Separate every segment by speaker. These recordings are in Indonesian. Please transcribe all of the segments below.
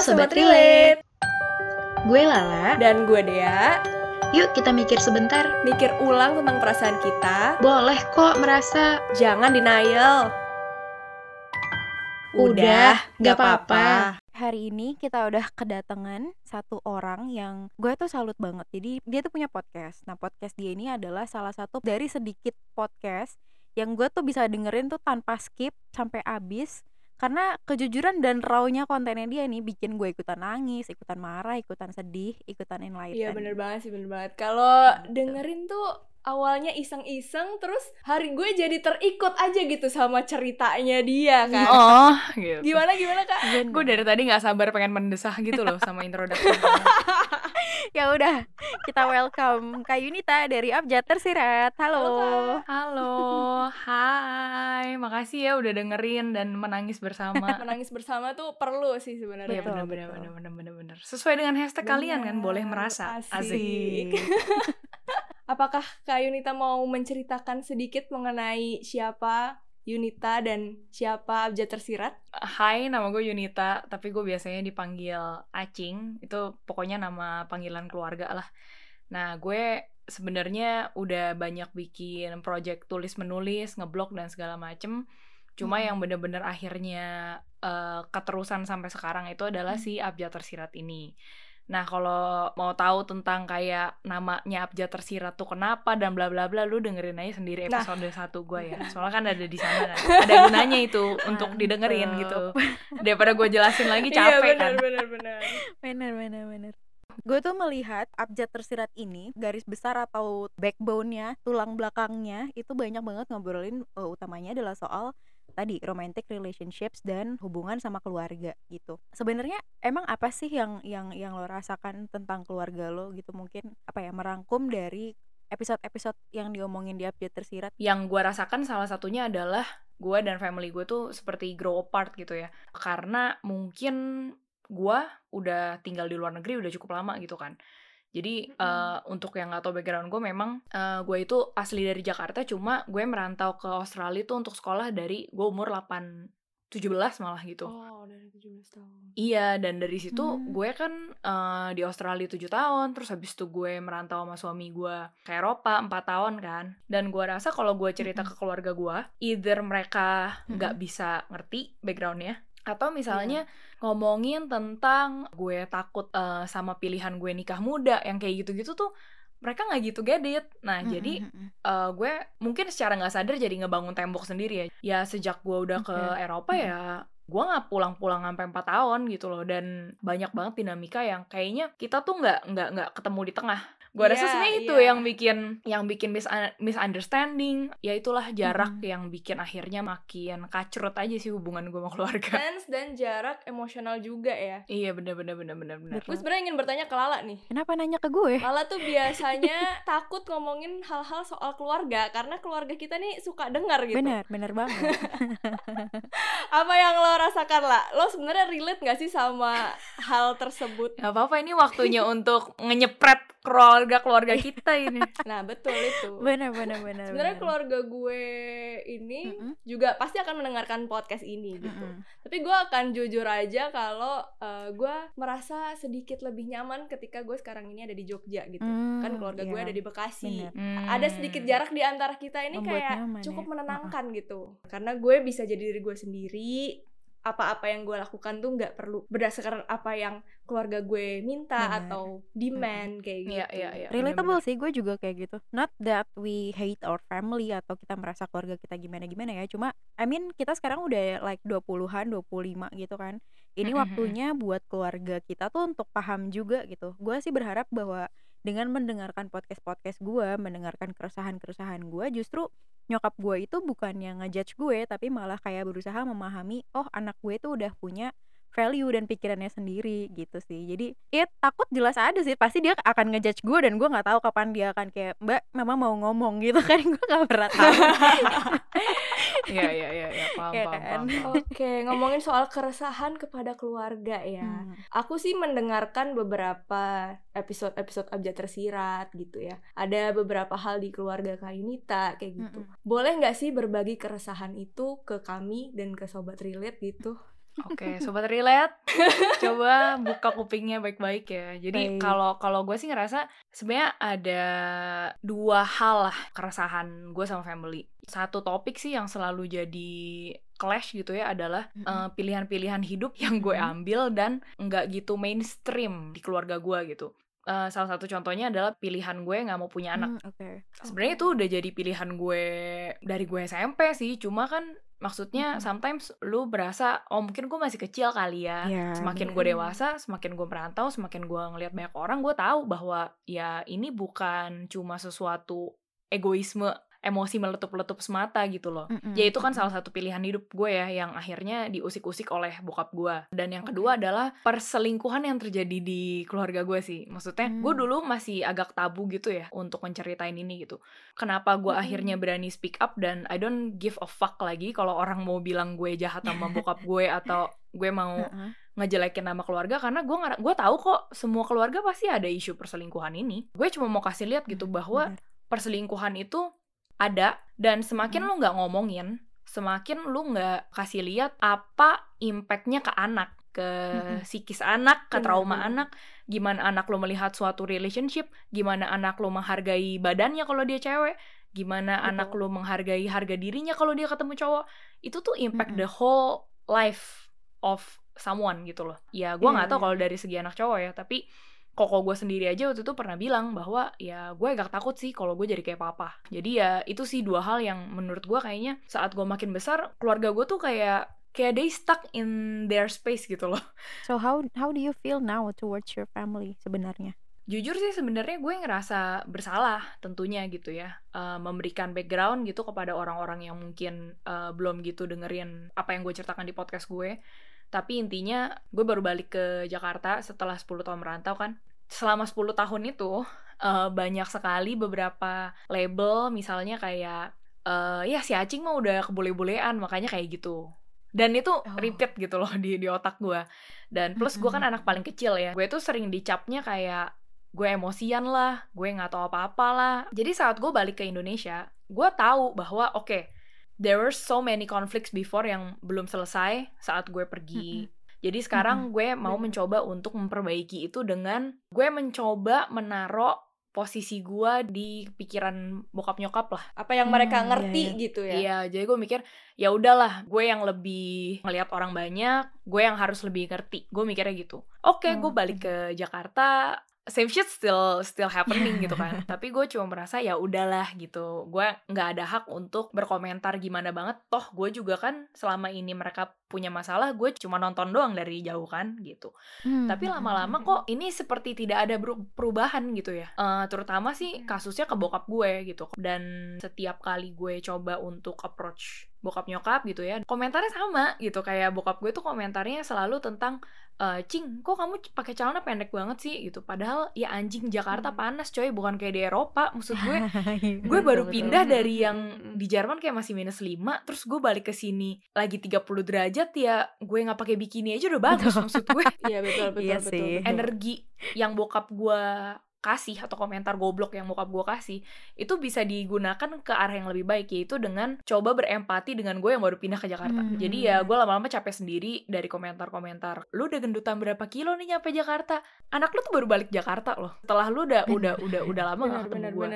Speaker 1: Sobat Relate.
Speaker 2: Gue Lala.
Speaker 1: Dan gue Dea.
Speaker 2: Yuk kita mikir sebentar.
Speaker 1: Mikir ulang tentang perasaan kita.
Speaker 2: Boleh kok merasa.
Speaker 1: Jangan denial.
Speaker 2: Udah, gak apa-apa.
Speaker 3: Hari ini kita udah kedatangan satu orang yang gue tuh salut banget. Jadi dia tuh punya podcast. Nah podcast dia ini adalah salah satu dari sedikit podcast yang gue tuh bisa dengerin tuh tanpa skip sampai habis karena kejujuran dan rawnya kontennya dia nih bikin gue ikutan nangis, ikutan marah, ikutan sedih, ikutan enlighten.
Speaker 1: Iya bener banget sih bener banget. Kalau dengerin tuh awalnya iseng-iseng terus hari gue jadi terikut aja gitu sama ceritanya dia kan.
Speaker 4: Oh, gitu.
Speaker 1: Gimana gimana kak?
Speaker 4: Gue dari tadi nggak sabar pengen mendesah gitu loh sama introduksi.
Speaker 3: ya udah, kita welcome Kak Yunita dari Abjad Tersirat. Halo.
Speaker 1: Halo,
Speaker 4: Halo, hai, makasih ya udah dengerin dan menangis bersama.
Speaker 1: Menangis bersama tuh perlu sih sebenarnya.
Speaker 4: Benar
Speaker 3: betul.
Speaker 4: benar benar benar benar. Sesuai dengan hashtag kalian kan boleh merasa.
Speaker 1: asik. Apakah Kak Yunita mau menceritakan sedikit mengenai siapa Yunita dan siapa Abjad Tersirat?
Speaker 4: Hai, nama gue Yunita, tapi gue biasanya dipanggil Acing. Itu pokoknya nama panggilan keluarga lah. Nah, gue sebenarnya udah banyak bikin project tulis menulis, ngeblog dan segala macem. Cuma
Speaker 3: Mhm.
Speaker 4: yang bener-bener akhirnya eh, keterusan sampai sekarang itu adalah
Speaker 3: Mhm.
Speaker 4: si Abjad Tersirat ini. Nah, kalau mau tahu tentang kayak namanya Abjad Tersirat tuh kenapa dan bla bla bla, lu dengerin aja sendiri
Speaker 1: Nah.
Speaker 4: episode satu gue ya. Soalnya kan ada di sana kan. Ada gunanya itu untuk didengerin gitu. Daripada gue jelasin lagi capek
Speaker 1: iya,
Speaker 4: kan.
Speaker 1: benar, benar, benar.
Speaker 3: Bener bener bener. Gue tuh melihat abjad tersirat ini garis besar atau backbone-nya, tulang belakangnya itu banyak banget ngobrolin eh, utamanya adalah soal tadi romantic relationships dan hubungan sama keluarga gitu. Sebenarnya emang apa sih yang yang yang lo rasakan tentang keluarga lo gitu mungkin apa ya merangkum dari episode-episode yang diomongin di abjad tersirat.
Speaker 4: yang gue rasakan salah satunya adalah gue dan family gue tuh seperti grow apart gitu ya karena mungkin gue udah tinggal di luar negeri udah cukup lama gitu kan jadi eh, untuk yang gak tau background gue memang eh, gue itu asli dari Jakarta cuma gue merantau ke Australia tuh untuk sekolah dari gue umur 8 17 malah gitu
Speaker 1: Oh, dari 17 tahun.
Speaker 4: Iya, dan dari situ
Speaker 3: Hmm.
Speaker 4: gue kan eh, di Australia 7 tahun, terus habis itu gue merantau sama suami gue ke Eropa 4 tahun kan. Dan gue rasa kalau gue cerita ke keluarga gue, either mereka nggak bisa ngerti backgroundnya, atau misalnya ngomongin tentang gue takut eh, sama pilihan gue nikah muda, yang kayak gitu-gitu tuh mereka nggak gitu get it. Nah, jadi eh, gue mungkin secara nggak sadar jadi ngebangun tembok sendiri ya. Ya sejak gue udah ke
Speaker 3: Oke.
Speaker 4: Eropa ya gue nggak pulang-pulang sampai 4 tahun gitu loh dan banyak banget dinamika yang kayaknya kita tuh nggak nggak nggak ketemu di tengah gue rasa
Speaker 1: Iya,
Speaker 4: sebenarnya itu
Speaker 1: iya.
Speaker 4: yang bikin yang bikin mis misunderstanding ya itulah jarak
Speaker 3: Mhm.
Speaker 4: yang bikin akhirnya makin kacrut aja sih hubungan gue sama keluarga
Speaker 1: Tense dan jarak emosional juga ya.
Speaker 4: iya bener bener bener bener bener
Speaker 1: Gue sebenarnya ingin bertanya ke Lala nih.
Speaker 3: Kenapa nanya ke gue?
Speaker 1: Lala tuh biasanya takut ngomongin hal-hal soal keluarga karena keluarga kita nih suka dengar gitu.
Speaker 3: Bener, bener banget.
Speaker 1: Apa yang lo rasakan lah? Lo sebenarnya relate gak sih sama hal tersebut?
Speaker 4: Gak apa-apa ini waktunya untuk ngenyepret keluarga keluarga kita ini
Speaker 1: Nah betul itu.
Speaker 3: bener, bener, bener.
Speaker 1: Sebenarnya keluarga gue ini
Speaker 3: Mm-mm.
Speaker 1: juga pasti akan mendengarkan podcast ini gitu.
Speaker 3: Mm-mm.
Speaker 1: Tapi gue akan jujur aja kalau eh, gue merasa sedikit lebih nyaman ketika gue sekarang ini ada di Jogja gitu.
Speaker 3: Hmm,
Speaker 1: kan keluarga gue
Speaker 3: iya.
Speaker 1: ada di Bekasi.
Speaker 4: Hmm.
Speaker 1: Ada sedikit jarak di antara kita ini
Speaker 3: Membuat
Speaker 1: kayak
Speaker 3: nyaman
Speaker 1: cukup
Speaker 3: ya.
Speaker 1: menenangkan gitu. Karena gue bisa jadi diri gue sendiri. Apa-apa yang gue lakukan tuh nggak perlu berdasarkan apa yang keluarga gue minta
Speaker 3: Bener.
Speaker 1: atau demand kayak gitu.
Speaker 4: Iya, iya, iya.
Speaker 3: Relatable sih, gue juga kayak gitu. Not that we hate our family atau kita merasa keluarga kita gimana-gimana ya. Cuma, I mean kita sekarang udah like 20-an, 25 gitu kan. Ini waktunya buat keluarga kita tuh untuk paham juga gitu. Gue sih berharap bahwa dengan mendengarkan podcast-podcast gue, mendengarkan keresahan-keresahan gue, justru nyokap gue itu bukan yang ngejudge gue, tapi malah kayak berusaha memahami, oh anak gue tuh udah punya value dan pikirannya sendiri gitu sih. Jadi ya takut jelas ada sih pasti dia akan ngejudge gue dan gue nggak tahu kapan dia akan kayak mbak mama mau ngomong gitu kan gue nggak pernah tahu
Speaker 4: paham, paham,
Speaker 3: kan?
Speaker 4: paham, paham.
Speaker 1: Oke, ngomongin soal keresahan kepada keluarga ya.
Speaker 3: Hmm.
Speaker 1: Aku sih mendengarkan beberapa episode-episode Abjad Tersirat gitu ya. Ada beberapa hal di keluarga Kak Yunita kayak gitu.
Speaker 3: Mm-mm.
Speaker 1: Boleh nggak sih berbagi keresahan itu ke kami dan ke Sobat Relate gitu?
Speaker 4: Oke, sobat relate, coba buka kupingnya baik-baik ya. Jadi kalau kalau gue sih ngerasa sebenarnya ada dua hal lah keresahan gue sama family. Satu topik sih yang selalu jadi clash gitu ya adalah eh, pilihan-pilihan hidup yang gue ambil dan nggak gitu mainstream di keluarga gue gitu. Eh, salah satu contohnya adalah pilihan gue nggak mau punya anak.
Speaker 3: Hmm, Oke.
Speaker 4: Sebenarnya itu udah jadi pilihan gue dari gue SMP sih, cuma kan maksudnya
Speaker 3: Mm-mm.
Speaker 4: sometimes lu berasa oh mungkin gue masih kecil kali ya.
Speaker 3: Iya,
Speaker 4: semakin gue dewasa, semakin gue merantau, semakin gue ngelihat banyak orang, gue tahu bahwa ya ini bukan cuma sesuatu egoisme, emosi meletup-letup semata gitu loh.
Speaker 3: Mm-mm,
Speaker 4: Ya itu kan salah satu pilihan hidup gue ya yang akhirnya diusik-usik oleh bokap gue. Dan yang kedua adalah perselingkuhan yang terjadi di keluarga gue sih. Maksudnya gue
Speaker 3: Hmm.
Speaker 4: dulu masih agak tabu gitu ya untuk menceritain ini gitu. Kenapa gue
Speaker 3: Mm-mm.
Speaker 4: akhirnya berani speak up dan I don't give a fuck lagi kalau orang mau bilang gue jahat sama bokap gue atau gue mau
Speaker 3: Heeh.
Speaker 4: ngejelekin nama keluarga karena gue nggak gue tahu kok semua keluarga pasti ada isu perselingkuhan ini. Gue cuma mau kasih lihat gitu
Speaker 3: Hmm,
Speaker 4: bahwa
Speaker 3: bener.
Speaker 4: perselingkuhan itu ada dan semakin
Speaker 3: Mm.
Speaker 4: lu nggak ngomongin, semakin lu nggak kasih lihat apa impactnya ke anak, ke psikis anak, ke trauma anak, gimana anak lu melihat suatu relationship, gimana anak lu menghargai badannya kalau dia cewek, gimana
Speaker 1: Betul.
Speaker 4: anak lu menghargai harga dirinya kalau dia ketemu cowok, itu tuh impact the whole life of someone gitu loh. Ya gue nggak tahu
Speaker 1: iya.
Speaker 4: kalau dari segi anak cowok ya, tapi koko gue sendiri aja waktu itu pernah bilang bahwa ya gue agak takut sih kalau gue jadi kayak papa. Jadi ya itu sih dua hal yang menurut gue kayaknya saat gue makin besar keluarga gue tuh kayak kayak they stuck in their space gitu loh.
Speaker 3: So how how do you feel now towards your family sebenarnya?
Speaker 4: Jujur sih sebenarnya gue ngerasa bersalah tentunya gitu ya Eh, memberikan background gitu kepada orang-orang yang mungkin eh, belum gitu dengerin apa yang gue ceritakan di podcast gue. Tapi intinya gue baru balik ke Jakarta setelah 10 tahun merantau kan. Selama 10 tahun itu eh, banyak sekali beberapa label misalnya kayak eh, ya si Acing mah udah kebule-bulean makanya kayak gitu. Dan itu repeat gitu loh di di otak gue. Dan plus gue kan anak paling kecil ya. Gue tuh sering dicapnya kayak gue emosian lah, gue nggak tahu apa-apa lah. Jadi saat gue balik ke Indonesia, gue tahu bahwa oke, there were so many conflicts before yang belum selesai saat gue pergi. Jadi sekarang gue mau
Speaker 1: Bener.
Speaker 4: mencoba untuk memperbaiki itu dengan gue mencoba menaruh posisi gue di pikiran bokap nyokap lah.
Speaker 1: Apa yang mereka
Speaker 3: Hmm, iya,
Speaker 1: ngerti
Speaker 3: iya.
Speaker 1: gitu ya.
Speaker 4: Iya, jadi gue mikir ya udahlah, gue yang lebih ngelihat orang banyak, gue yang harus lebih ngerti. Gue mikirnya gitu. Oke, gue
Speaker 3: Oh,
Speaker 4: balik ke Jakarta, same shit still still happening gitu kan. Tapi gue cuma merasa ya udahlah gitu. Gue nggak ada hak untuk berkomentar gimana banget. Toh gue juga kan selama ini mereka punya masalah, gue cuma nonton doang dari jauh kan gitu.
Speaker 3: Hmm,
Speaker 4: Tapi
Speaker 3: hmm,
Speaker 4: lama-lama
Speaker 1: hmm.
Speaker 4: kok ini seperti tidak ada perubahan gitu ya. Eh, terutama sih
Speaker 1: Hmm.
Speaker 4: kasusnya ke bokap gue gitu. Dan setiap kali gue coba untuk approach bokap nyokap gitu ya, komentarnya sama gitu. Kayak bokap gue tuh komentarnya selalu tentang eh, Cing, kok kamu pakai celana pendek banget sih gitu. Padahal ya anjing Jakarta
Speaker 1: Hmm.
Speaker 4: panas coy, bukan kayak di Eropa. Maksud gue
Speaker 3: Iya,
Speaker 4: gue baru pindah dari yang. Di Jerman kayak masih minus 5 terus gue balik ke sini lagi 30 derajat ya gue nggak pakai bikini aja udah bagus
Speaker 3: Betul.
Speaker 4: maksud gue
Speaker 1: Iya betul betul
Speaker 3: Iya
Speaker 1: betul.
Speaker 3: sih.
Speaker 1: betul.
Speaker 4: energi yang bokap gue kasih atau komentar goblok yang bokap gue kasih itu bisa digunakan ke arah yang lebih baik yaitu dengan coba berempati dengan gue yang baru pindah ke Jakarta.
Speaker 3: Hmm.
Speaker 4: jadi ya gue lama-lama capek sendiri dari komentar-komentar lu udah gendutan berapa kilo nih nyampe Jakarta? Anak lu tuh baru balik Jakarta loh. Setelah lu udah udah udah udah lama
Speaker 1: Benar
Speaker 4: gak ketemu gue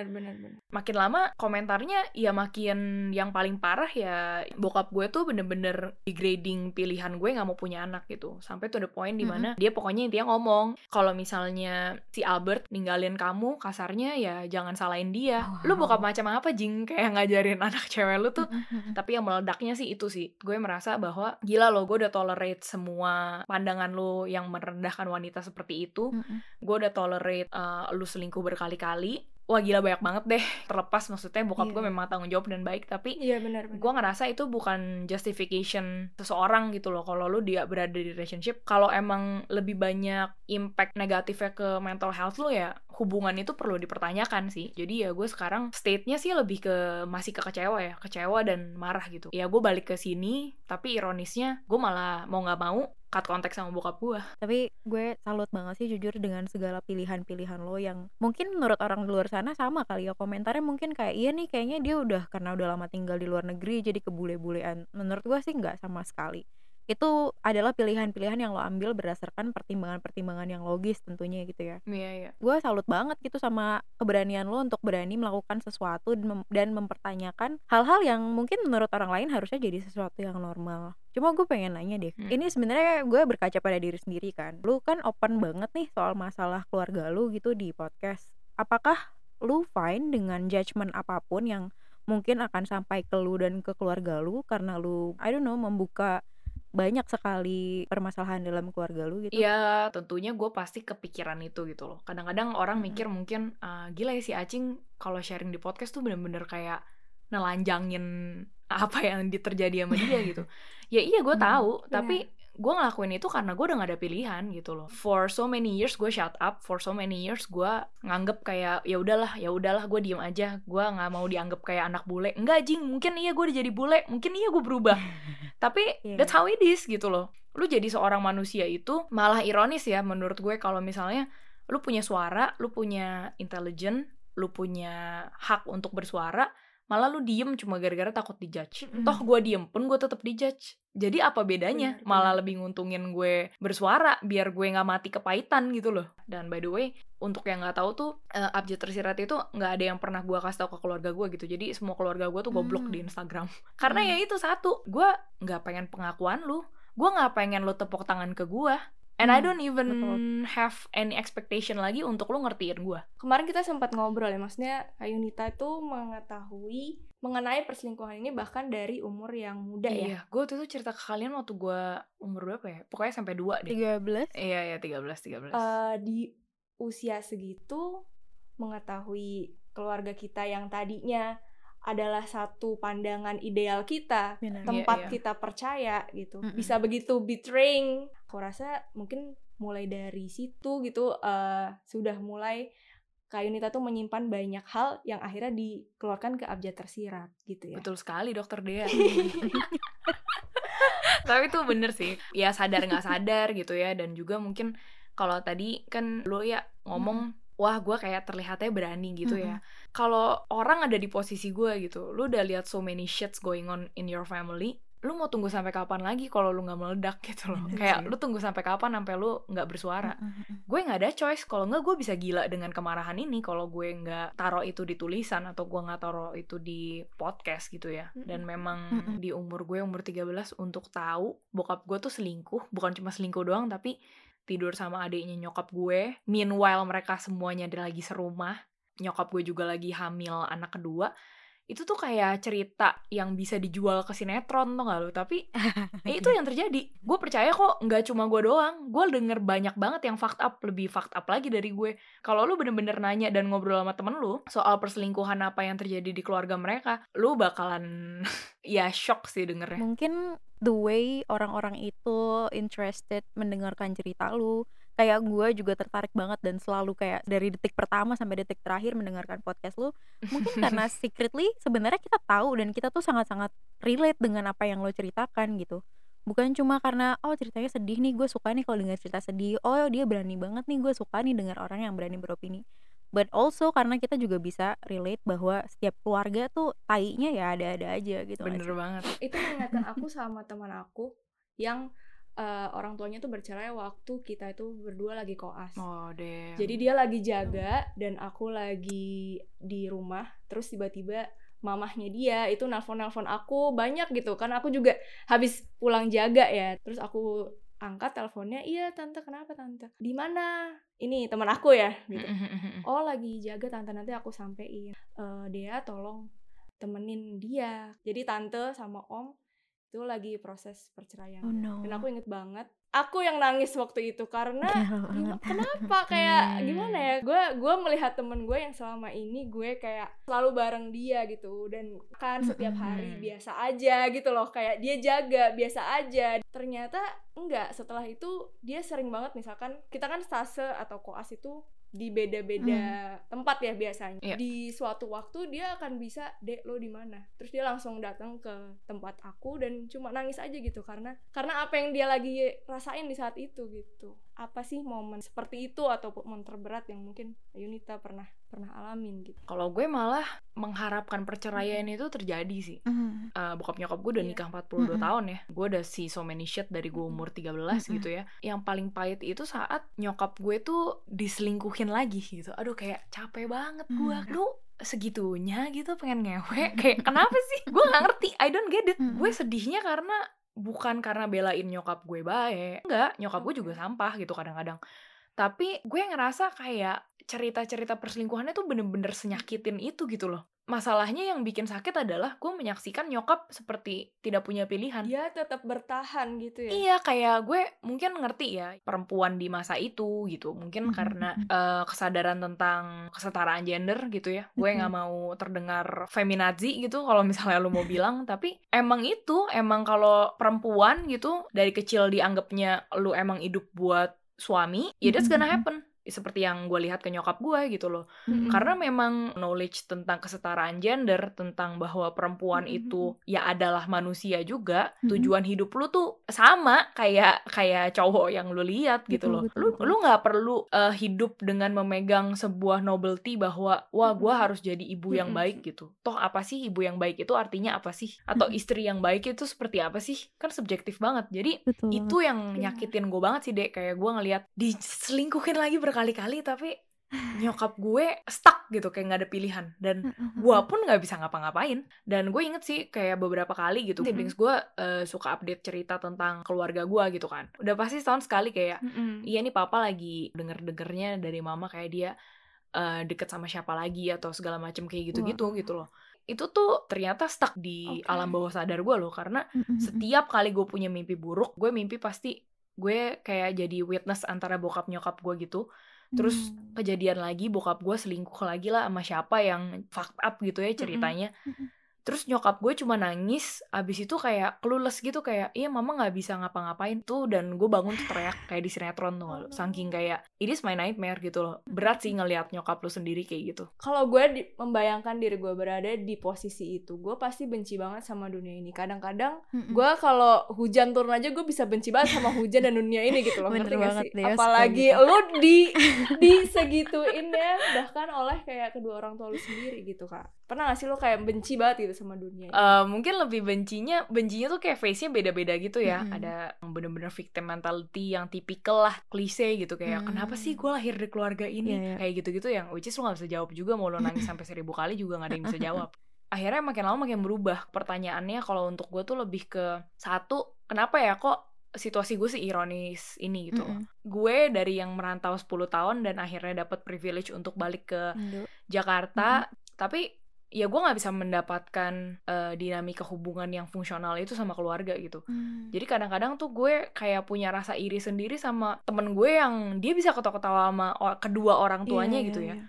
Speaker 4: makin lama komentarnya ya makin yang paling parah ya bokap gue tuh bener-bener degrading pilihan gue nggak mau punya anak gitu. Sampai tuh the point di mana dia pokoknya intinya ngomong kalau misalnya si Albert ninggalin kamu kasarnya ya jangan salahin dia lu
Speaker 3: Wow.
Speaker 4: bokap macam apa jing kayak ngajarin anak cewek lu tuh
Speaker 3: Hmm, hmm, hmm.
Speaker 4: tapi yang meledaknya sih itu sih gue merasa bahwa gila loh gue udah tolerate semua pandangan lu yang merendahkan wanita seperti itu
Speaker 3: Hmm, hmm.
Speaker 4: gue udah tolerate uh, lu selingkuh berkali-kali wah gila banyak banget deh terlepas maksudnya bokap
Speaker 1: Iya.
Speaker 4: gue memang tanggung jawab dan baik tapi
Speaker 1: Iya benar benar.
Speaker 4: gue ngerasa itu bukan justification seseorang gitu loh kalau lu dia berada di relationship kalau emang lebih banyak impact negatifnya ke mental health lu ya hubungan itu perlu dipertanyakan sih jadi ya gue sekarang state-nya sih lebih ke masih ke kecewa ya kecewa dan marah gitu ya gue balik ke sini tapi ironisnya gue malah mau nggak mau cut kontak sama bokap gue
Speaker 3: Tapi gue salut banget sih jujur dengan segala pilihan-pilihan lo yang mungkin menurut orang di luar sana sama kali ya komentarnya mungkin kayak iya nih kayaknya dia udah karena udah lama tinggal di luar negeri jadi kebule-bulean. Menurut gue sih nggak sama sekali. Itu adalah pilihan-pilihan yang lo ambil berdasarkan pertimbangan-pertimbangan yang logis tentunya gitu ya
Speaker 4: Iya, iya.
Speaker 3: gue salut banget gitu sama keberanian lo untuk berani melakukan sesuatu dan, mem- dan mempertanyakan hal-hal yang mungkin menurut orang lain harusnya jadi sesuatu yang normal. Cuma gue pengen nanya deh,
Speaker 4: Hmm.
Speaker 3: ini sebenarnya gue berkaca pada diri sendiri kan. Lu kan open banget nih soal masalah keluarga lu gitu di podcast. Apakah lu fine dengan judgement apa pun yang mungkin akan sampai ke lu dan ke keluarga lu karena lu I don't know membuka banyak sekali permasalahan dalam keluarga lu gitu.
Speaker 4: Iya, tentunya gue pasti kepikiran itu gitu loh. Kadang-kadang orang
Speaker 3: Mm-mm.
Speaker 4: mikir mungkin "Ah, gila ya si Acing kalau sharing di podcast tuh bener-bener kayak nelanjangin apa yang di- terjadi sama dia gitu. Ya iya gue
Speaker 3: Hmm,
Speaker 4: tahu, tapi gue ngelakuin itu karena gue udah gak ada pilihan gitu loh. For so many years gue shut up, for so many years gue nganggep kayak ya udahlah, ya udahlah gue diem aja. Gue nggak mau dianggap kayak anak bule. Enggak jing, mungkin iya gue udah jadi bule, mungkin iya gue berubah. Tapi
Speaker 3: Iya.
Speaker 4: that's how it is gitu loh. Lu jadi seorang manusia itu malah ironis ya menurut gue kalau misalnya lu punya suara, lu punya intelligent, lu punya hak untuk bersuara, malah lu diem cuma gara-gara takut dijudge.
Speaker 1: Mm-mm.
Speaker 4: Toh gue diem pun gue tetap dijudge. Jadi apa bedanya?
Speaker 1: Benar,
Speaker 4: malah
Speaker 1: benar.
Speaker 4: lebih nguntungin gue bersuara biar gue nggak mati kepahitan gitu loh. Dan by the way, untuk yang nggak tahu tuh eh, abjad tersirat itu nggak ada yang pernah gue kasih tau ke keluarga gue gitu. Jadi semua keluarga gue tuh gue blok
Speaker 3: Hmm.
Speaker 4: di Instagram. Karena
Speaker 3: Hmm.
Speaker 4: ya itu satu, gue nggak pengen pengakuan lu. Gue nggak pengen lu tepuk tangan ke gue. And I
Speaker 3: Hmm,
Speaker 4: don't even
Speaker 3: betul.
Speaker 4: have any expectation lagi untuk lu ngertiin gue.
Speaker 1: Kemarin kita sempat ngobrol ya, maksudnya Kak Yunita itu mengetahui mengenai perselingkuhan ini bahkan dari umur yang muda ya.
Speaker 4: Iya, gue waktu itu cerita ke kalian waktu gue umur berapa ya? Pokoknya sampai dua deh.
Speaker 3: 13
Speaker 4: Iya, iya, 13, 13.
Speaker 1: Eh, di usia segitu mengetahui keluarga kita yang tadinya adalah satu pandangan ideal kita,
Speaker 3: Benar.
Speaker 1: Tempat
Speaker 4: iya.
Speaker 1: kita percaya gitu,
Speaker 3: Mm-mm.
Speaker 1: bisa begitu betraying. Aku rasa mungkin mulai dari situ gitu eh, sudah mulai Kak Yunita tuh menyimpan banyak hal yang akhirnya dikeluarkan ke abjad tersirat gitu ya.
Speaker 4: Betul sekali, dokter Dea. Tapi itu bener sih. Ya sadar nggak sadar gitu ya. Dan juga mungkin kalau tadi kan lo ya ngomong, wah gue kayak terlihatnya berani gitu ya. Kalau orang ada di posisi gue gitu, lu udah lihat so many shits going on in your family, lu mau tunggu sampai kapan lagi kalau lu nggak meledak gitu loh.
Speaker 3: Bener
Speaker 4: kayak
Speaker 3: sih.
Speaker 4: lu tunggu sampai kapan sampai lu nggak bersuara.
Speaker 3: Mm-mm.
Speaker 4: gue nggak ada choice kalau nggak gue bisa gila dengan kemarahan ini kalau gue nggak taruh itu di tulisan atau gue nggak taruh itu di podcast gitu ya dan memang
Speaker 3: Mm-mm.
Speaker 4: di umur gue umur 13 untuk tahu bokap gue tuh selingkuh bukan cuma selingkuh doang tapi tidur sama adiknya nyokap gue meanwhile mereka semuanya ada lagi serumah nyokap gue juga lagi hamil anak kedua itu tuh kayak cerita yang bisa dijual ke sinetron tuh gak lu tapi Eh, itu yang terjadi. Gue percaya kok nggak cuma gue doang. Gue denger banyak banget yang fucked up, lebih fucked up lagi dari gue. Kalau lu bener-bener nanya dan ngobrol sama temen lu soal perselingkuhan apa yang terjadi di keluarga mereka, lu bakalan ya shock sih dengernya.
Speaker 3: mungkin the way orang-orang itu interested mendengarkan cerita lu. Kayak gue juga tertarik banget dan selalu kayak dari detik pertama sampai detik terakhir mendengarkan podcast lu. Mungkin karena secretly sebenarnya kita tahu dan kita tuh sangat-sangat relate dengan apa yang lo ceritakan gitu. Bukan cuma karena oh ceritanya sedih nih gue suka nih kalau dengar cerita sedih. Oh dia berani banget nih gue suka nih dengar orang yang berani beropini but also karena kita juga bisa relate bahwa setiap keluarga tuh tainya ya ada-ada aja gitu
Speaker 4: Bener
Speaker 3: sih?
Speaker 4: banget.
Speaker 1: itu mengingatkan aku sama teman aku yang eh, orang tuanya tuh bercerai waktu kita itu berdua lagi koas.
Speaker 4: Oh deh.
Speaker 1: Jadi dia lagi jaga dan aku lagi di rumah. Terus tiba-tiba mamahnya dia itu nelpon-nelpon aku banyak gitu kan aku juga habis pulang jaga ya. Terus aku angkat teleponnya, "Iya, tante, kenapa tante? Di mana?" Ini teman aku ya gitu. Oh, lagi jaga tante nanti aku sampein. Eh Dea tolong temenin dia. Jadi tante sama om itu lagi proses perceraian.
Speaker 3: Oh no.
Speaker 1: Dan aku inget banget, aku yang nangis waktu itu karena
Speaker 3: banget.
Speaker 1: kenapa kayak gimana ya? Gue gue melihat temen gue yang selama ini gue kayak selalu bareng dia gitu dan kan setiap hari biasa aja gitu loh kayak dia jaga biasa aja. Ternyata enggak. Setelah itu dia sering banget misalkan kita kan stase atau koas itu di beda-beda tempat ya biasanya.
Speaker 4: Iya.
Speaker 1: Di suatu waktu dia akan bisa, "Dek, lo di mana?" Terus dia langsung datang ke tempat aku dan cuma nangis aja gitu karena karena apa yang dia lagi rasain di saat itu gitu. apa sih momen seperti itu atau momen terberat yang mungkin Yunita pernah pernah alamin gitu
Speaker 4: Kalau gue malah mengharapkan perceraian itu terjadi sih.
Speaker 3: Mm.
Speaker 4: Eh, bokap nyokap gue udah
Speaker 1: Iya.
Speaker 4: nikah 42
Speaker 3: Mm-mm.
Speaker 4: tahun ya. Gue udah see so many shit dari gue umur 13
Speaker 3: Mm-mm.
Speaker 4: gitu ya. Yang paling pahit itu saat nyokap gue tuh diselingkuhin lagi gitu. Aduh kayak capek banget gue.
Speaker 3: Mm.
Speaker 4: Lu segitunya gitu pengen ngewe kayak kenapa sih gue nggak ngerti I don't get it
Speaker 3: Mm.
Speaker 4: gue sedihnya karena bukan karena belain nyokap gue baik enggak nyokap gue juga sampah gitu kadang-kadang tapi gue ngerasa kayak cerita-cerita perselingkuhannya tuh bener-bener senyakitin itu gitu loh. Masalahnya yang bikin sakit adalah gue menyaksikan nyokap seperti tidak punya pilihan.
Speaker 1: Dia tetap bertahan gitu ya?
Speaker 4: Iya kayak gue mungkin ngerti ya perempuan di masa itu gitu. Mungkin
Speaker 3: Mhm,
Speaker 4: karena eh, kesadaran tentang kesetaraan gender gitu ya. Gue nggak
Speaker 3: Mhm.
Speaker 4: mau terdengar feminazi gitu kalau misalnya lu mau bilang. Tapi emang itu emang kalau perempuan gitu dari kecil dianggapnya lu emang hidup buat suami ya that's gonna
Speaker 3: Mhm, mhm.
Speaker 4: happen seperti yang gue lihat ke nyokap gue gitu loh
Speaker 3: Mm-mm.
Speaker 4: karena memang knowledge tentang kesetaraan gender tentang bahwa perempuan
Speaker 1: Mm-mm.
Speaker 4: itu ya adalah manusia juga
Speaker 3: Mm-mm.
Speaker 4: tujuan hidup lu tuh sama kayak kayak cowok yang lu lihat gitu
Speaker 3: Betul,
Speaker 4: loh
Speaker 3: betul,
Speaker 4: lu
Speaker 3: betul.
Speaker 4: lu nggak perlu eh, hidup dengan memegang sebuah novelty bahwa wah
Speaker 1: Mm-mm.
Speaker 4: harus jadi ibu yang
Speaker 1: Mm-mm.
Speaker 4: baik gitu toh apa sih ibu yang baik itu artinya apa sih atau
Speaker 3: Mm-mm.
Speaker 4: istri yang baik itu seperti apa sih kan subjektif banget jadi
Speaker 3: Betul
Speaker 4: itu yang
Speaker 1: Benar.
Speaker 4: nyakitin gue banget sih dek kayak gue ngelihat diselingkuhin lagi berkali-kali tapi nyokap gue stuck gitu kayak nggak ada pilihan. Dan gue pun nggak bisa ngapa-ngapain. Dan gue inget sih kayak beberapa kali gitu siblings gue eh, suka update cerita tentang keluarga gue gitu kan. Udah pasti setahun sekali kayak iya nih papa lagi denger-dengernya dari mama kayak dia eh, deket sama siapa lagi atau segala macem kayak gitu-gitu gitu loh. Itu tuh ternyata stuck di
Speaker 1: Oke.
Speaker 4: alam bawah sadar gue loh karena setiap kali gue punya mimpi buruk gue mimpi pasti gue kayak jadi witness antara bokap nyokap gue gitu terus
Speaker 3: Hmm.
Speaker 4: kejadian lagi bokap gue selingkuh lagi lah sama siapa yang fucked up gitu ya ceritanya
Speaker 3: Mm-mm.
Speaker 4: Terus nyokap gue cuma nangis abis itu kayak clueless gitu kayak iya mama nggak bisa ngapa-ngapain tuh dan gue bangun tuh teriak kayak di sinetron tuh
Speaker 1: Oh,
Speaker 4: saking kayak it is my nightmare gitu loh. Berat sih ngelihat nyokap lu sendiri kayak gitu.
Speaker 1: Kalau gue di- membayangkan diri gue berada di posisi itu gue pasti benci banget sama dunia ini. Kadang-kadang gue kalau hujan turun aja gue bisa benci banget sama hujan dan dunia ini gitu loh.
Speaker 3: Bener
Speaker 1: ngerti gak
Speaker 3: banget
Speaker 1: sih?
Speaker 3: Deh,
Speaker 1: apalagi
Speaker 3: gitu.
Speaker 1: lu di di segituin ya bahkan oleh kayak kedua orang tua lu sendiri gitu kak pernah gak sih lu kayak benci banget gitu sama dunia ini?
Speaker 4: Eh, mungkin lebih bencinya bencinya tuh kayak face-nya beda-beda gitu ya
Speaker 3: Mm-mm.
Speaker 4: ada yang bener-bener victim mentality yang tipikal lah klise gitu kayak
Speaker 3: Mm.
Speaker 4: kenapa sih gue lahir di keluarga ini
Speaker 3: Iya, iya.
Speaker 4: kayak gitu-gitu yang which is lu gak bisa jawab juga mau lo nangis sampai seribu kali juga gak ada yang bisa jawab akhirnya makin lama makin berubah pertanyaannya kalau untuk gue tuh lebih ke satu kenapa ya kok situasi gue sih ironis ini gitu loh.
Speaker 3: Mm-mm.
Speaker 4: gue dari yang merantau 10 tahun dan akhirnya dapat privilege untuk balik ke
Speaker 3: Indo.
Speaker 4: Jakarta tapi ya gue nggak bisa mendapatkan eh, dinamika hubungan yang fungsional itu sama keluarga gitu
Speaker 3: Mm.
Speaker 4: jadi kadang-kadang tuh gue kayak punya rasa iri sendiri sama temen gue yang dia bisa ketawa-ketawa sama kedua orang tuanya
Speaker 3: Iya,
Speaker 4: gitu
Speaker 3: iya,
Speaker 4: ya
Speaker 3: iya.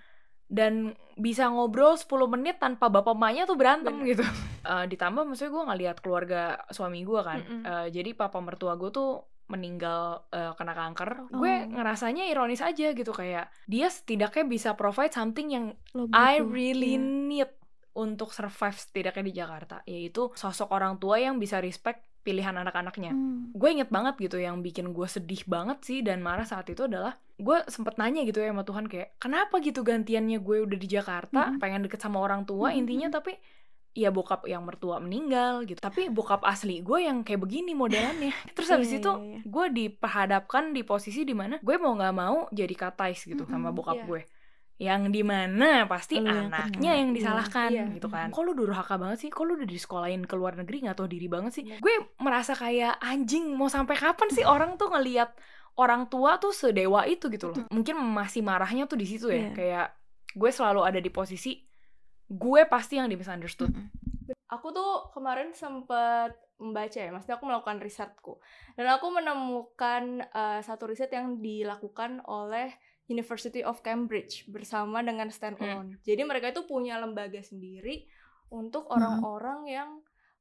Speaker 4: dan bisa ngobrol 10 menit tanpa bapak emaknya tuh berantem
Speaker 1: Bener.
Speaker 4: gitu Eh, ditambah maksudnya gue ngeliat keluarga suami gue kan
Speaker 1: Mm-mm.
Speaker 4: Eh, jadi papa mertua gue tuh meninggal eh, kena kanker gue
Speaker 3: Oh.
Speaker 4: ngerasanya ironis aja gitu kayak dia setidaknya bisa provide something yang
Speaker 3: Lo
Speaker 4: I really
Speaker 3: iya.
Speaker 4: need untuk survive setidaknya di Jakarta yaitu sosok orang tua yang bisa respect pilihan anak-anaknya
Speaker 3: Mm.
Speaker 4: gue inget banget gitu yang bikin gue sedih banget sih dan marah saat itu adalah gue sempet nanya gitu ya sama Tuhan kayak kenapa gitu gantiannya gue udah di Jakarta
Speaker 3: Mhm.
Speaker 4: pengen deket sama orang tua
Speaker 3: Mhm.
Speaker 4: intinya tapi ya bokap yang mertua meninggal gitu tapi bokap asli gue yang kayak begini modelannya terus habis
Speaker 3: Iya,
Speaker 4: itu
Speaker 3: iya, iya.
Speaker 4: gue diperhadapkan di posisi di mana gue mau nggak mau jadi katais gitu sama
Speaker 3: Mhm,
Speaker 4: bokap
Speaker 1: iya.
Speaker 4: gue yang di mana pasti
Speaker 3: Lu yang
Speaker 4: anaknya yang
Speaker 3: Iya,
Speaker 4: disalahkan
Speaker 1: iya.
Speaker 4: gitu kan. Kok lu durhaka banget sih? Kok lu udah disekolahin ke luar negeri nggak tahu diri banget sih? Gue merasa kayak anjing mau sampai kapan sih orang tuh ngelihat orang tua tuh sedewa itu? Gitu loh. Mungkin masih marahnya tuh di situ ya.
Speaker 3: Iya.
Speaker 4: kayak gue selalu ada di posisi gue pasti yang di misunderstood
Speaker 1: aku tuh kemarin sempet membaca ya, maksudnya aku melakukan risetku. Dan aku menemukan eh, satu riset yang dilakukan oleh University of Cambridge bersama dengan Stand
Speaker 4: Hmm.
Speaker 1: Alone. Jadi mereka itu punya lembaga sendiri untuk orang-orang yang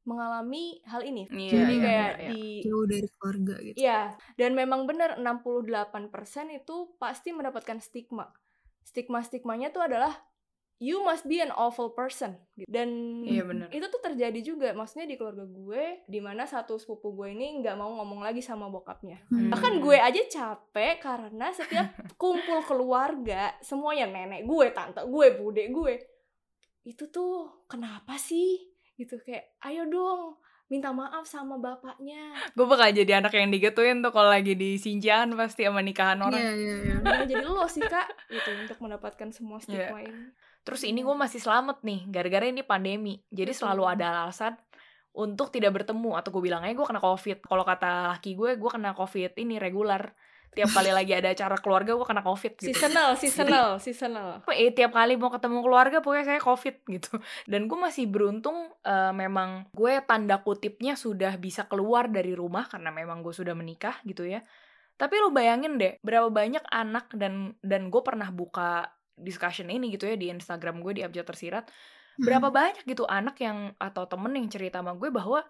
Speaker 1: mengalami hal ini.
Speaker 4: Iya,
Speaker 1: Jadi
Speaker 4: iya,
Speaker 1: kayak
Speaker 4: iya, iya.
Speaker 1: di
Speaker 2: jauh dari keluarga gitu.
Speaker 1: Iya, dan memang benar 68% itu pasti mendapatkan stigma. Stigma-stigmanya tuh adalah you must be an awful person gitu. dan
Speaker 4: Iya, bener.
Speaker 1: itu tuh terjadi juga maksudnya di keluarga gue di mana satu sepupu gue ini nggak mau ngomong lagi sama bokapnya
Speaker 2: Hmm.
Speaker 1: bahkan gue aja capek karena setiap kumpul keluarga semuanya nenek gue tante gue bude gue itu tuh kenapa sih gitu kayak ayo dong minta maaf sama bapaknya
Speaker 4: gue bakal jadi anak yang digituin tuh kalau lagi di Sinjan pasti sama nikahan orang
Speaker 2: Iya, iya, iya.
Speaker 1: Nah, jadi lo sih kak gitu untuk mendapatkan semua stigma ini
Speaker 4: Terus ini gue masih selamat nih, gara-gara ini pandemi. Jadi selalu ada alasan untuk tidak bertemu atau gue bilang aja gue kena covid. Kalau kata laki gue, gue kena covid ini regular. Tiap kali lagi ada acara keluarga gue kena covid gitu.
Speaker 1: seasonal seasonal seasonal
Speaker 4: eh tiap kali mau ketemu keluarga pokoknya saya covid gitu dan gue masih beruntung eh, memang gue tanda kutipnya sudah bisa keluar dari rumah karena memang gue sudah menikah gitu ya tapi lu bayangin deh berapa banyak anak dan dan gue pernah buka discussion ini gitu ya di Instagram gue di Abjad Tersirat berapa banyak gitu anak yang atau temen yang cerita sama gue bahwa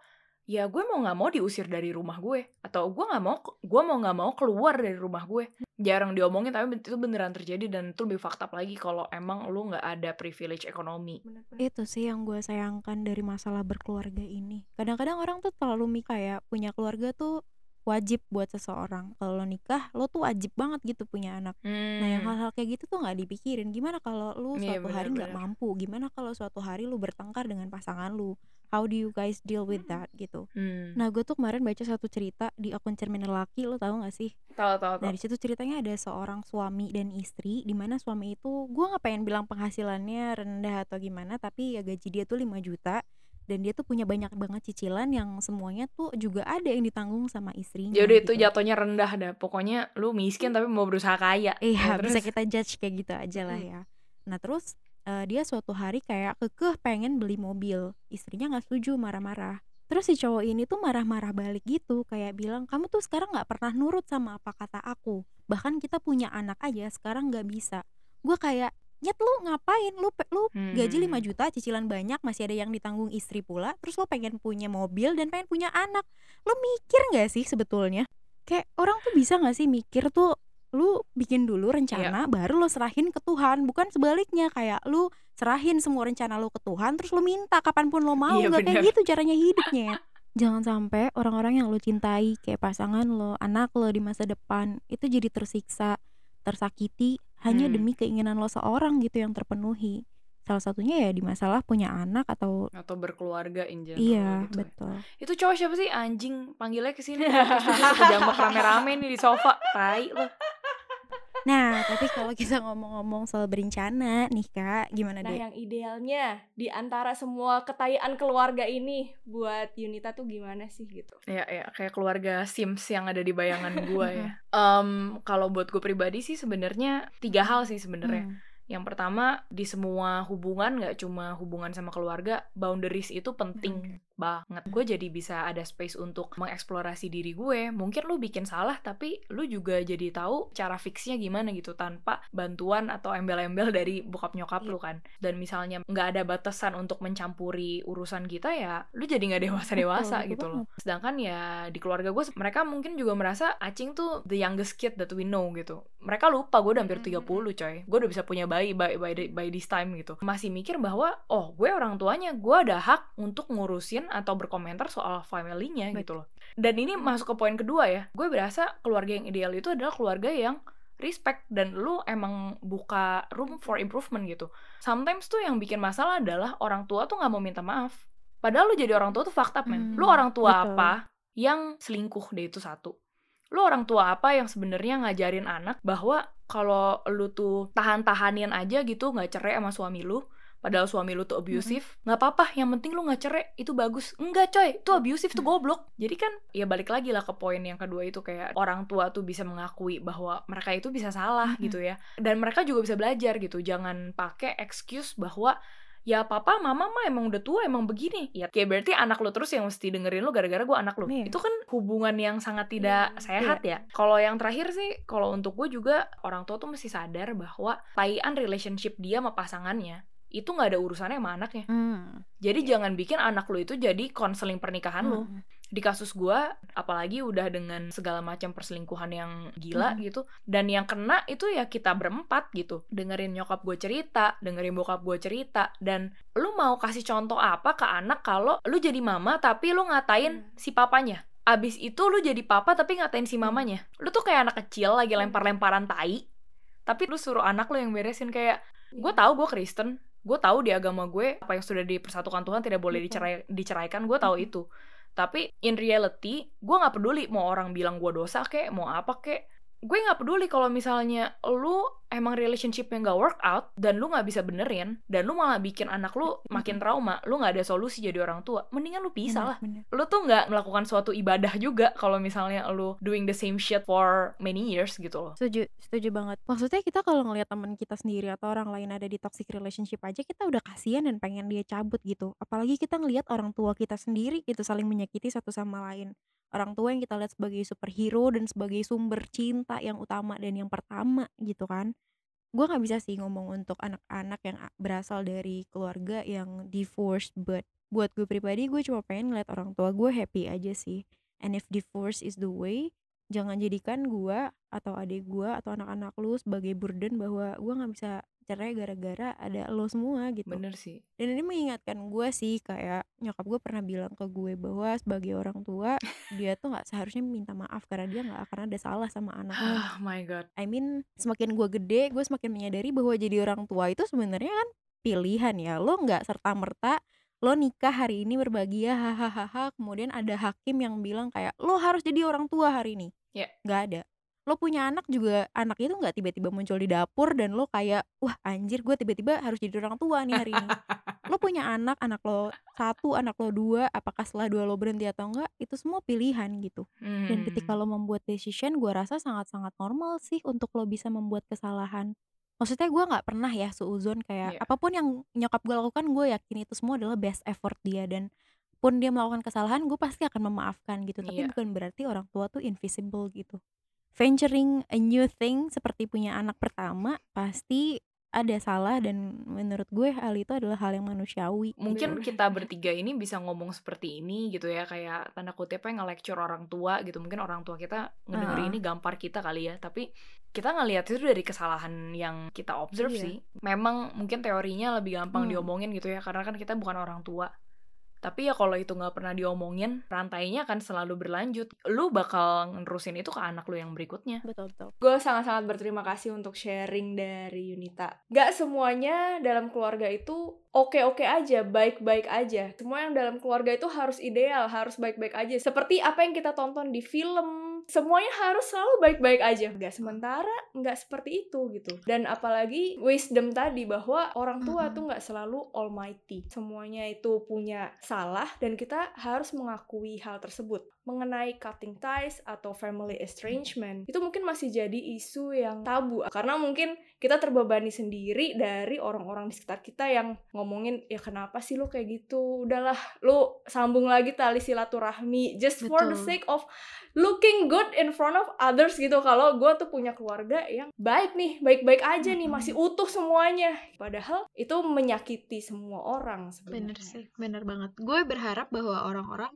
Speaker 4: ya gue mau nggak mau diusir dari rumah gue atau gue nggak mau gue mau nggak mau keluar dari rumah gue. Jarang diomongin tapi itu beneran terjadi dan itu lebih fakta lagi kalau emang lu nggak ada privilege ekonomi.
Speaker 3: Itu sih yang gue sayangkan dari masalah berkeluarga ini. Kadang-kadang orang tuh terlalu mikir kayak punya keluarga tuh wajib buat seseorang. Kalau lo nikah lo tuh wajib banget gitu punya anak. Nah yang hal-hal kayak gitu tuh nggak dipikirin. Gimana kalau lu
Speaker 4: Hmm. Iya,
Speaker 3: suatu hari nggak mampu? Gimana kalau suatu hari lu bertengkar dengan pasangan lu how do you guys deal with that gitu.
Speaker 4: Hmm.
Speaker 3: nah gue tuh kemarin baca satu cerita di akun cermin lelaki lo tahu gak sih?
Speaker 4: Tahu tahu
Speaker 3: Nah di situ ceritanya ada seorang suami dan istri di mana suami itu gue nggak pengen bilang penghasilannya rendah atau gimana tapi ya gaji dia tuh 5 juta dan dia tuh punya banyak banget cicilan yang semuanya tuh juga ada yang ditanggung sama istrinya.
Speaker 4: jadi itu
Speaker 3: gitu.
Speaker 4: jatuhnya rendah dah pokoknya lu miskin tapi mau berusaha kaya
Speaker 3: Iya
Speaker 4: Ya,
Speaker 3: bisa
Speaker 4: terus?
Speaker 3: kita judge kayak gitu aja lah ya. Nah terus eh, dia suatu hari kayak kekeh pengen beli mobil, istrinya nggak setuju marah-marah. Terus si cowok ini tuh marah-marah balik gitu kayak bilang kamu tuh sekarang nggak pernah nurut sama apa kata aku. Bahkan kita punya anak aja sekarang nggak bisa. Gue kayak nyet lu ngapain? Lu lu gaji 5
Speaker 4: Hmm.
Speaker 3: juta cicilan banyak masih ada yang ditanggung istri pula terus lo pengen punya mobil dan pengen punya anak. Lo mikir nggak sih sebetulnya? Kayak orang tuh bisa nggak sih mikir tuh lu bikin dulu rencana baru lo serahin ke Tuhan. Bukan sebaliknya kayak lu serahin semua rencana lo ke Tuhan terus lo minta kapan pun lo mau.
Speaker 4: Iya,
Speaker 3: nggak kayak gitu caranya hidupnya jangan sampai orang-orang yang lo cintai kayak pasangan lo anak lo di masa depan itu jadi tersiksa tersakiti hanya
Speaker 4: Hmm.
Speaker 3: demi keinginan lo seorang gitu yang terpenuhi. Salah satunya ya di masalah punya anak atau
Speaker 4: atau berkeluarga in general
Speaker 3: iya
Speaker 4: gitu.
Speaker 3: betul.
Speaker 4: Itu cowok siapa sih? Anjing panggilnya ke sini. Terus kejambak rame-rame nih di sofa. Tai lu
Speaker 3: nah tapi kalau kita ngomong-ngomong soal berencana nih kak gimana
Speaker 1: Nah,
Speaker 3: deh
Speaker 1: yang idealnya di antara semua ketayaan keluarga ini buat Yunita tuh gimana sih gitu?
Speaker 4: Ya, ya, kayak keluarga Sims yang ada di bayangan gue ya. Em, kalau buat gue pribadi sih sebenarnya tiga hal sih sebenarnya.
Speaker 3: Hmm.
Speaker 4: Yang pertama di semua hubungan nggak cuma hubungan sama keluarga, boundaries itu penting banget. Gue jadi bisa ada space untuk mengeksplorasi diri gue. Mungkin lu bikin salah tapi lu juga jadi tahu cara fixnya gimana gitu tanpa bantuan atau embel-embel dari bokap nyokap lu kan. Dan misalnya nggak ada batasan untuk mencampuri urusan kita ya, lu jadi nggak dewasa-dewasa gitu loh. Sedangkan ya di keluarga gue mereka mungkin juga merasa Acing tuh the youngest kid that we know gitu. Mereka lupa gue udah hampir 30 coy. Gue udah bisa punya bayi by, by, by this time gitu. Masih mikir bahwa oh gue orang tuanya, gue ada hak untuk ngurusin atau berkomentar soal family-nya gitu loh. Dan ini masuk ke poin kedua ya. Gue berasa keluarga yang ideal itu adalah keluarga yang respect dan lu emang buka room for improvement gitu. Sometimes tuh yang bikin masalah adalah orang tua tuh nggak mau minta maaf. Padahal lu jadi orang tua tuh fakta men.
Speaker 3: Hmm,
Speaker 4: Lu orang tua
Speaker 3: betul.
Speaker 4: apa yang selingkuh deh itu satu. Lu orang tua apa yang sebenarnya ngajarin anak bahwa kalau lu tuh tahan-tahanin aja gitu nggak cerai sama suami lu, padahal suami lu tuh abusive, nggak apa-apa, yang penting lu nggak cerai, itu bagus. Enggak coy, itu abusive tuh goblok. Jadi kan ya balik lagi lah ke poin yang kedua itu kayak orang tua tuh bisa mengakui bahwa mereka itu bisa salah
Speaker 3: Mhm.
Speaker 4: gitu ya. Dan mereka juga bisa belajar gitu, jangan pakai excuse bahwa ya papa mama mah emang udah tua emang begini ya kayak berarti anak lu terus yang mesti dengerin lu gara-gara gue anak lu
Speaker 3: Iya.
Speaker 4: itu kan hubungan yang sangat tidak
Speaker 1: Iya.
Speaker 4: sehat ya kalau yang terakhir sih kalau untuk gue juga orang tua tuh mesti sadar bahwa tayan relationship dia sama pasangannya itu nggak ada urusannya sama anaknya.
Speaker 3: Hmm.
Speaker 4: jadi jangan bikin anak lu itu jadi konseling pernikahan lu.
Speaker 3: Hmm.
Speaker 4: di kasus gue apalagi udah dengan segala macam perselingkuhan yang gila
Speaker 3: Mhm.
Speaker 4: gitu dan yang kena itu ya kita berempat gitu. Dengerin nyokap gue cerita dengerin bokap gue cerita dan lu mau kasih contoh apa ke anak kalau lu jadi mama tapi lu ngatain
Speaker 1: Hmm.
Speaker 4: si papanya? Abis itu lu jadi papa tapi ngatain si mamanya. Lu tuh kayak anak kecil lagi lempar-lemparan tai tapi lu suruh anak lu yang beresin kayak gue tahu gue Kristen gue tahu di agama gue apa yang sudah dipersatukan Tuhan tidak boleh dicerai diceraikan gue tahu itu. Tapi in reality gue nggak peduli mau orang bilang gue dosa kek mau apa kek. Gue nggak peduli kalau misalnya lu emang relationshipnya nggak work out dan lu nggak bisa benerin dan lu malah bikin anak lu makin trauma lu nggak ada solusi jadi orang tua mendingan lu pisah lah lu tuh nggak melakukan suatu ibadah juga kalau misalnya lu doing the same shit for many years gitu loh
Speaker 3: Setuju, setuju banget. Maksudnya kita kalau ngelihat teman kita sendiri atau orang lain ada di toxic relationship aja kita udah kasihan dan pengen dia cabut gitu. Apalagi kita ngelihat orang tua kita sendiri gitu saling menyakiti satu sama lain. Orang tua yang kita lihat sebagai superhero dan sebagai sumber cinta yang utama dan yang pertama gitu kan. Gue nggak bisa sih ngomong untuk anak-anak yang berasal dari keluarga yang divorced, but buat gue pribadi gue cuma pengen ngeliat orang tua gue happy aja sih. And if divorce is the way, jangan jadikan gua atau adik gua atau anak-anak lu sebagai burden bahwa gua nggak bisa cerai gara-gara ada lo semua gitu.
Speaker 4: bener sih
Speaker 3: Dan ini mengingatkan gua sih kayak nyokap gue pernah bilang ke gue bahwa sebagai orang tua dia tuh nggak seharusnya minta maaf karena dia nggak akan ada salah sama anaknya.
Speaker 4: oh my god
Speaker 3: I mean semakin gua gede gue semakin menyadari bahwa jadi orang tua itu sebenarnya kan pilihan ya lo nggak serta merta lo nikah hari ini berbahagia hahaha kemudian ada hakim yang bilang kayak lo harus jadi orang tua hari ini
Speaker 4: Ya.
Speaker 3: nggak ada lo punya anak juga anak itu nggak tiba-tiba muncul di dapur dan lo kayak wah anjir gue tiba-tiba harus jadi orang tua nih hari ini lo punya anak anak lo satu anak lo dua apakah setelah dua lo berhenti atau enggak itu semua pilihan gitu dan
Speaker 4: Hmm.
Speaker 3: ketika lo membuat decision, gue rasa sangat-sangat normal sih untuk lo bisa membuat kesalahan. Maksudnya gue nggak pernah ya seuzon kayak
Speaker 4: Iya.
Speaker 3: apa pun yang nyokap gue lakukan, gue yakin itu semua adalah best effort dia dan pun dia melakukan kesalahan, gue pasti akan memaafkan gitu. Tapi
Speaker 4: Iya.
Speaker 3: bukan berarti orang tua tuh invisible gitu. Venturing a new thing seperti punya anak pertama pasti ada salah dan menurut gue hal itu adalah hal yang manusiawi.
Speaker 4: mungkin
Speaker 1: Bener.
Speaker 4: kita bertiga ini bisa ngomong seperti ini gitu ya kayak tanda kutipnya nge-lecture orang tua gitu mungkin orang tua kita ngedenger
Speaker 3: Ah.
Speaker 4: ini gampar kita kali ya tapi kita ngelihat itu dari kesalahan yang kita observe
Speaker 3: Iya.
Speaker 4: sih memang mungkin teorinya lebih gampang
Speaker 3: Hmm.
Speaker 4: diomongin gitu ya karena kan kita bukan orang tua tapi ya kalau itu nggak pernah diomongin rantainya akan selalu berlanjut lu bakal nerusin itu ke anak lu yang berikutnya
Speaker 3: Betul betul.
Speaker 1: Gue sangat-sangat berterima kasih untuk sharing dari Yunita. Gak semuanya dalam keluarga itu oke-oke aja, baik-baik aja. Semua yang dalam keluarga itu harus ideal, harus baik-baik aja. Seperti apa yang kita tonton di film, semuanya harus selalu baik-baik aja. Gak sementara, nggak seperti itu gitu. Dan apalagi wisdom tadi bahwa orang tua
Speaker 3: Mhm.
Speaker 1: tuh nggak selalu almighty. Semuanya itu punya salah dan kita harus mengakui hal tersebut. Mengenai cutting ties atau family estrangement, itu mungkin masih jadi isu yang tabu karena mungkin kita terbebani sendiri dari orang-orang di sekitar kita yang ngomongin ya kenapa sih lu kayak gitu? Udahlah lu sambung lagi tali silaturahmi just for the
Speaker 3: Betul.
Speaker 1: sake of looking good in front of others gitu. Kalau gue tuh punya keluarga yang baik nih baik-baik aja nih masih utuh semuanya. Padahal itu menyakiti semua orang sebenarnya.
Speaker 2: Bener sih, bener banget. Gue berharap bahwa orang-orang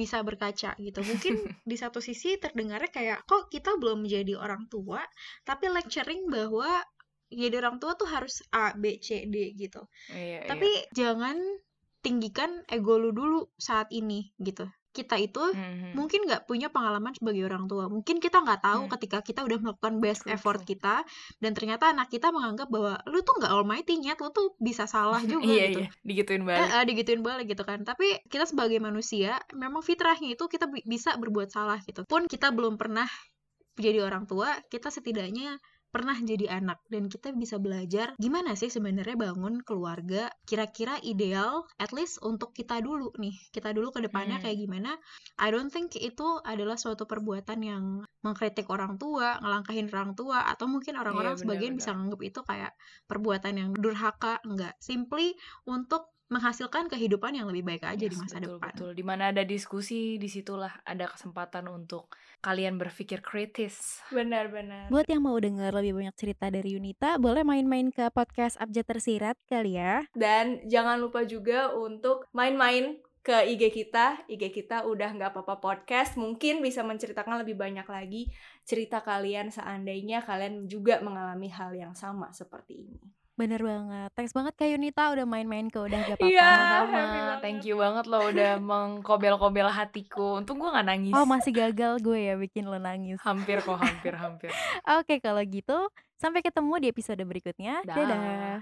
Speaker 2: bisa berkaca gitu. Mungkin di satu sisi terdengarnya kayak kok kita belum menjadi orang tua, tapi lecturing bahwa jadi orang tua tuh harus A, B, C, D gitu.
Speaker 4: Iya,
Speaker 2: Tapi jangan tinggikan ego lu dulu saat ini gitu. Kita itu
Speaker 4: Mhm.
Speaker 2: mungkin nggak punya pengalaman sebagai orang tua. Mungkin kita nggak tahu
Speaker 4: Hmm.
Speaker 2: ketika kita udah melakukan best
Speaker 1: True,
Speaker 2: effort kita dan ternyata anak kita menganggap bahwa lu tuh nggak almighty nyet, lu tuh bisa salah juga
Speaker 4: iya
Speaker 2: gitu.
Speaker 4: iya digituin
Speaker 2: Eh,
Speaker 4: balik
Speaker 2: eh, digituin balik gitu kan. Tapi kita sebagai manusia memang fitrahnya itu kita bi- bisa berbuat salah gitu. Pun kita belum pernah jadi orang tua, kita setidaknya pernah jadi anak dan kita bisa belajar gimana sih sebenarnya bangun keluarga kira-kira ideal at least untuk kita dulu nih kita dulu ke depannya
Speaker 4: Hmm.
Speaker 2: kayak gimana I don't think itu adalah suatu perbuatan yang mengkritik orang tua ngelangkahin orang tua atau mungkin orang-orang
Speaker 4: Iya,
Speaker 2: sebagian
Speaker 4: benar-benar.
Speaker 2: bisa nganggap itu kayak perbuatan yang durhaka enggak simply untuk menghasilkan kehidupan yang lebih baik aja di
Speaker 4: Yes,
Speaker 2: masa
Speaker 4: betul,
Speaker 2: depan
Speaker 4: Betul. Di mana ada diskusi, di situlah ada kesempatan untuk kalian berpikir kritis.
Speaker 1: benar-benar
Speaker 3: Buat yang mau denger lebih banyak cerita dari Yunita, boleh main-main ke podcast Abjad Tersirat kali ya.
Speaker 1: Dan jangan lupa juga untuk main-main ke IG kita, IG kita udah nggak apa-apa podcast, mungkin bisa menceritakan lebih banyak lagi cerita kalian seandainya kalian juga mengalami hal yang sama seperti ini.
Speaker 3: Bener banget. Thanks banget Kak Yunita udah main-main ke udah gak apa-apa.
Speaker 1: Iya. Happy banget.
Speaker 4: Thank you banget lo udah mengkobel-kobel hatiku. Untung gue gak nangis.
Speaker 3: Oh masih gagal gue ya bikin lo nangis.
Speaker 4: Hampir kok, hampir, hampir.
Speaker 3: Oke kalau gitu sampai ketemu di episode berikutnya.
Speaker 4: Dah.
Speaker 3: Dadah.